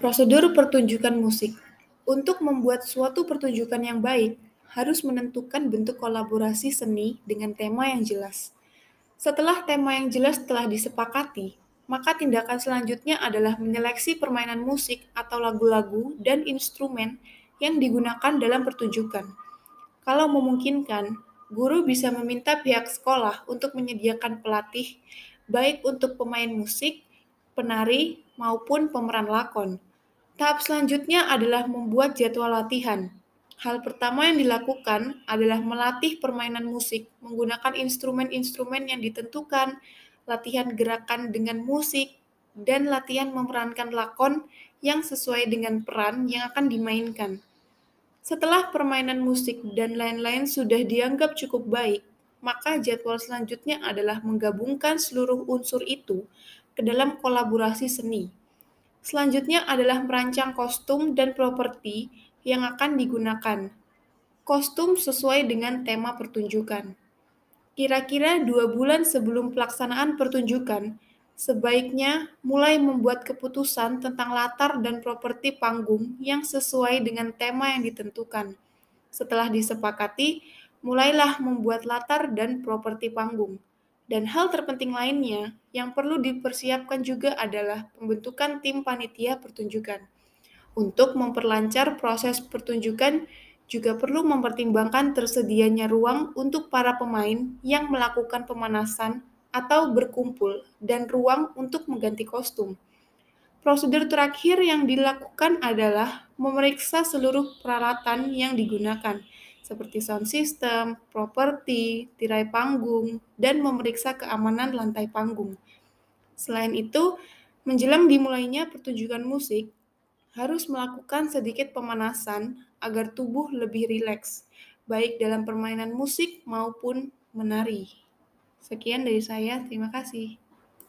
Prosedur pertunjukan musik. Untuk membuat suatu pertunjukan yang baik, harus menentukan bentuk kolaborasi seni dengan tema yang jelas. Setelah tema yang jelas telah disepakati, maka tindakan selanjutnya adalah menyeleksi permainan musik atau lagu-lagu dan instrumen yang digunakan dalam pertunjukan. Kalau memungkinkan, guru bisa meminta pihak sekolah untuk menyediakan pelatih, baik untuk pemain musik, penari, maupun pemeran lakon. Tahap selanjutnya adalah membuat jadwal latihan. Hal pertama yang dilakukan adalah melatih permainan musik menggunakan instrumen-instrumen yang ditentukan, latihan gerakan dengan musik, dan latihan memerankan lakon yang sesuai dengan peran yang akan dimainkan. Setelah permainan musik dan lain-lain sudah dianggap cukup baik, maka jadwal selanjutnya adalah menggabungkan seluruh unsur itu ke dalam kolaborasi seni. Selanjutnya adalah merancang kostum dan properti yang akan digunakan. Kostum sesuai dengan tema pertunjukan. Kira-kira dua bulan sebelum pelaksanaan pertunjukan, sebaiknya mulai membuat keputusan tentang latar dan properti panggung yang sesuai dengan tema yang ditentukan. Setelah disepakati, mulailah membuat latar dan properti panggung. Dan hal terpenting lainnya yang perlu dipersiapkan juga adalah pembentukan tim panitia pertunjukan. Untuk memperlancar proses pertunjukan, juga perlu mempertimbangkan tersedianya ruang untuk para pemain yang melakukan pemanasan atau berkumpul dan ruang untuk mengganti kostum. Prosedur terakhir yang dilakukan adalah memeriksa seluruh peralatan yang digunakan, seperti sound system, properti, tirai panggung, dan memeriksa keamanan lantai panggung. Selain itu, menjelang dimulainya pertunjukan musik, harus melakukan sedikit pemanasan agar tubuh lebih rileks, baik dalam permainan musik maupun menari. Sekian dari saya, terima kasih.